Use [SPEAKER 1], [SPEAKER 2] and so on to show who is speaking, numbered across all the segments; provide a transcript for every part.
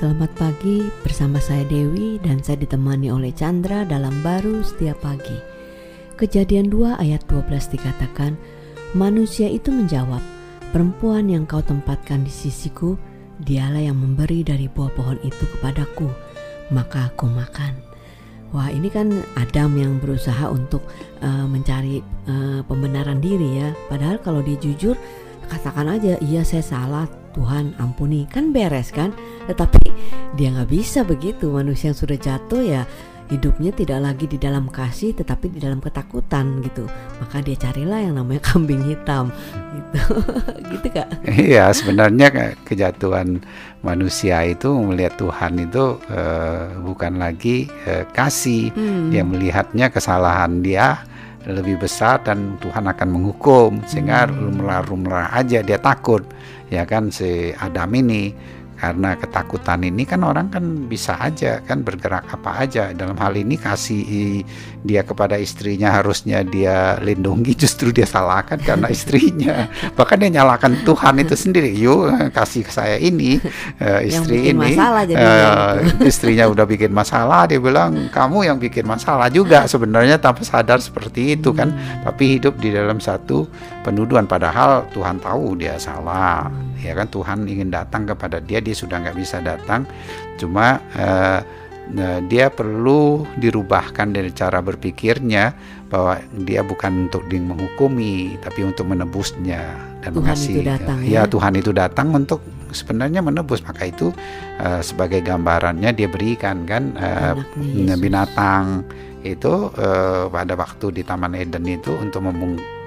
[SPEAKER 1] Selamat pagi bersama saya Dewi dan saya ditemani oleh Chandra dalam baru setiap pagi. Kejadian 2 ayat 12 dikatakan, Manusia itu menjawab, Perempuan yang kau tempatkan di sisiku, dialah yang memberi dari buah pohon itu kepadaku, maka aku makan. Wah ini kan Adam yang berusaha untuk uh, mencari uh, pembenaran diri ya. Padahal kalau dia jujur katakan aja iya saya salah Tuhan ampuni. Kan beres kan? Tetapi dia nggak bisa begitu. Manusia yang sudah jatuh ya hidupnya tidak lagi di dalam kasih tetapi di dalam ketakutan gitu. Maka dia carilah yang namanya kambing hitam gitu. Gitu kak.
[SPEAKER 2] Iya sebenarnya kejatuhan manusia itu melihat Tuhan itu uh, bukan lagi uh, kasih. Hmm. dia melihatnya kesalahan dia lebih besar dan Tuhan akan menghukum. Sehingga hmm. lumrah-lumrah aja dia takut. Ya kan si Adam ini karena ketakutan ini kan orang kan bisa aja kan bergerak apa aja. Dalam hal ini kasih dia kepada istrinya harusnya dia lindungi justru dia salahkan karena istrinya. Bahkan dia nyalakan Tuhan itu sendiri. Yuk kasih saya ini uh, istri ini. uh, istrinya udah bikin masalah dia bilang kamu yang bikin masalah juga. Sebenarnya tanpa sadar seperti itu kan. Hmm. tapi hidup di dalam satu penuduhan. Padahal Tuhan tahu dia salah hmm. ya kan? Tuhan ingin datang kepada dia dia sudah nggak bisa datang. Cuma uh, dia perlu dirubahkan dari cara berpikirnya bahwa dia bukan untuk di menghukumi tapi untuk menebusnya dan
[SPEAKER 1] Tuhan
[SPEAKER 2] mengasihi
[SPEAKER 1] itu datang,
[SPEAKER 2] ya, ya. Tuhan itu datang untuk sebenarnya menebus. Maka itu uh, sebagai gambarannya dia berikan kan uh, binatang itu uh, pada waktu di Taman Eden itu untuk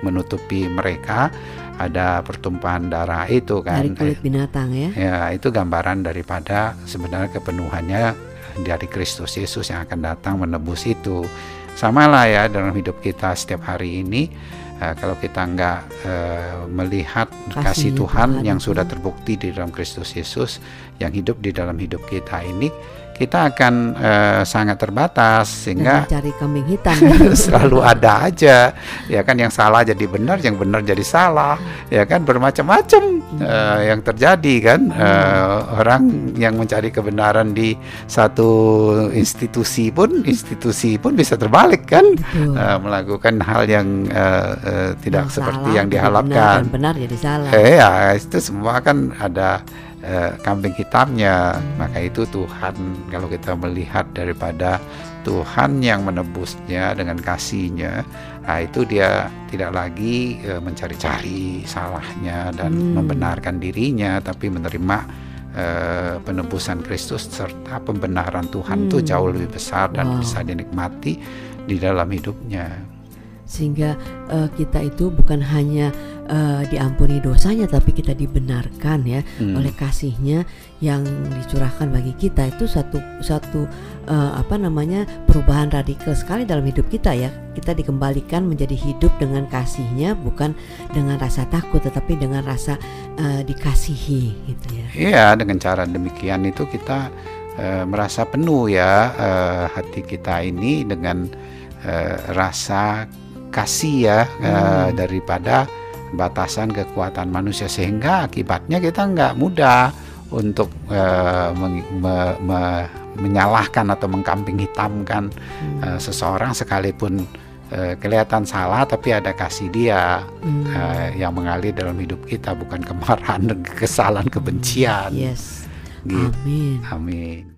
[SPEAKER 2] menutupi mereka ada pertumpahan darah itu kan.
[SPEAKER 1] Dari kulit binatang ya?
[SPEAKER 2] Ya itu gambaran daripada sebenarnya kepenuhannya dari Kristus Yesus yang akan datang menebus itu. Sama lah ya dalam hidup kita setiap hari ini uh, kalau kita nggak uh, melihat kasih, kasih Tuhan, Tuhan yang sudah terbukti di dalam Kristus Yesus yang hidup di dalam hidup kita ini kita akan uh, sangat terbatas sehingga
[SPEAKER 1] cari kambing hitam.
[SPEAKER 2] selalu ada aja. Ya kan yang salah jadi benar yang benar jadi salah. Ya kan bermacam-macam uh, yang terjadi kan. Uh, orang yang mencari kebenaran di satu institusi pun institusi pun bisa terbalik kan. Uh, melakukan hal yang uh, uh, tidak yang seperti salah, yang diharapkan
[SPEAKER 1] benar, benar jadi salah
[SPEAKER 2] eh, ya itu semua kan ada eh, kambing hitamnya maka itu Tuhan kalau kita melihat daripada Tuhan yang menebusnya dengan kasihnya nah itu dia tidak lagi eh, mencari-cari salahnya dan hmm. membenarkan dirinya tapi menerima eh, penebusan Kristus serta pembenaran Tuhan itu hmm. jauh lebih besar dan wow. bisa dinikmati di dalam hidupnya
[SPEAKER 1] sehingga uh, kita itu bukan hanya uh, diampuni dosanya tapi kita dibenarkan ya hmm. oleh kasihnya yang dicurahkan bagi kita. Itu satu satu uh, apa namanya perubahan radikal sekali dalam hidup kita ya. Kita dikembalikan menjadi hidup dengan kasihnya bukan dengan rasa takut tetapi dengan rasa uh, dikasihi gitu ya.
[SPEAKER 2] Iya dengan cara demikian itu kita uh, merasa penuh ya uh, hati kita ini dengan uh, rasa kasih ya hmm. uh, daripada batasan kekuatan manusia sehingga akibatnya kita nggak mudah untuk uh, me, me, me, menyalahkan atau mengkamping hitamkan hmm. uh, seseorang sekalipun uh, kelihatan salah tapi ada kasih dia hmm. uh, yang mengalir dalam hidup kita bukan kemarahan dan kesalahan kebencian.
[SPEAKER 1] Yes.
[SPEAKER 2] Gitu.
[SPEAKER 1] Amin.
[SPEAKER 2] Amin.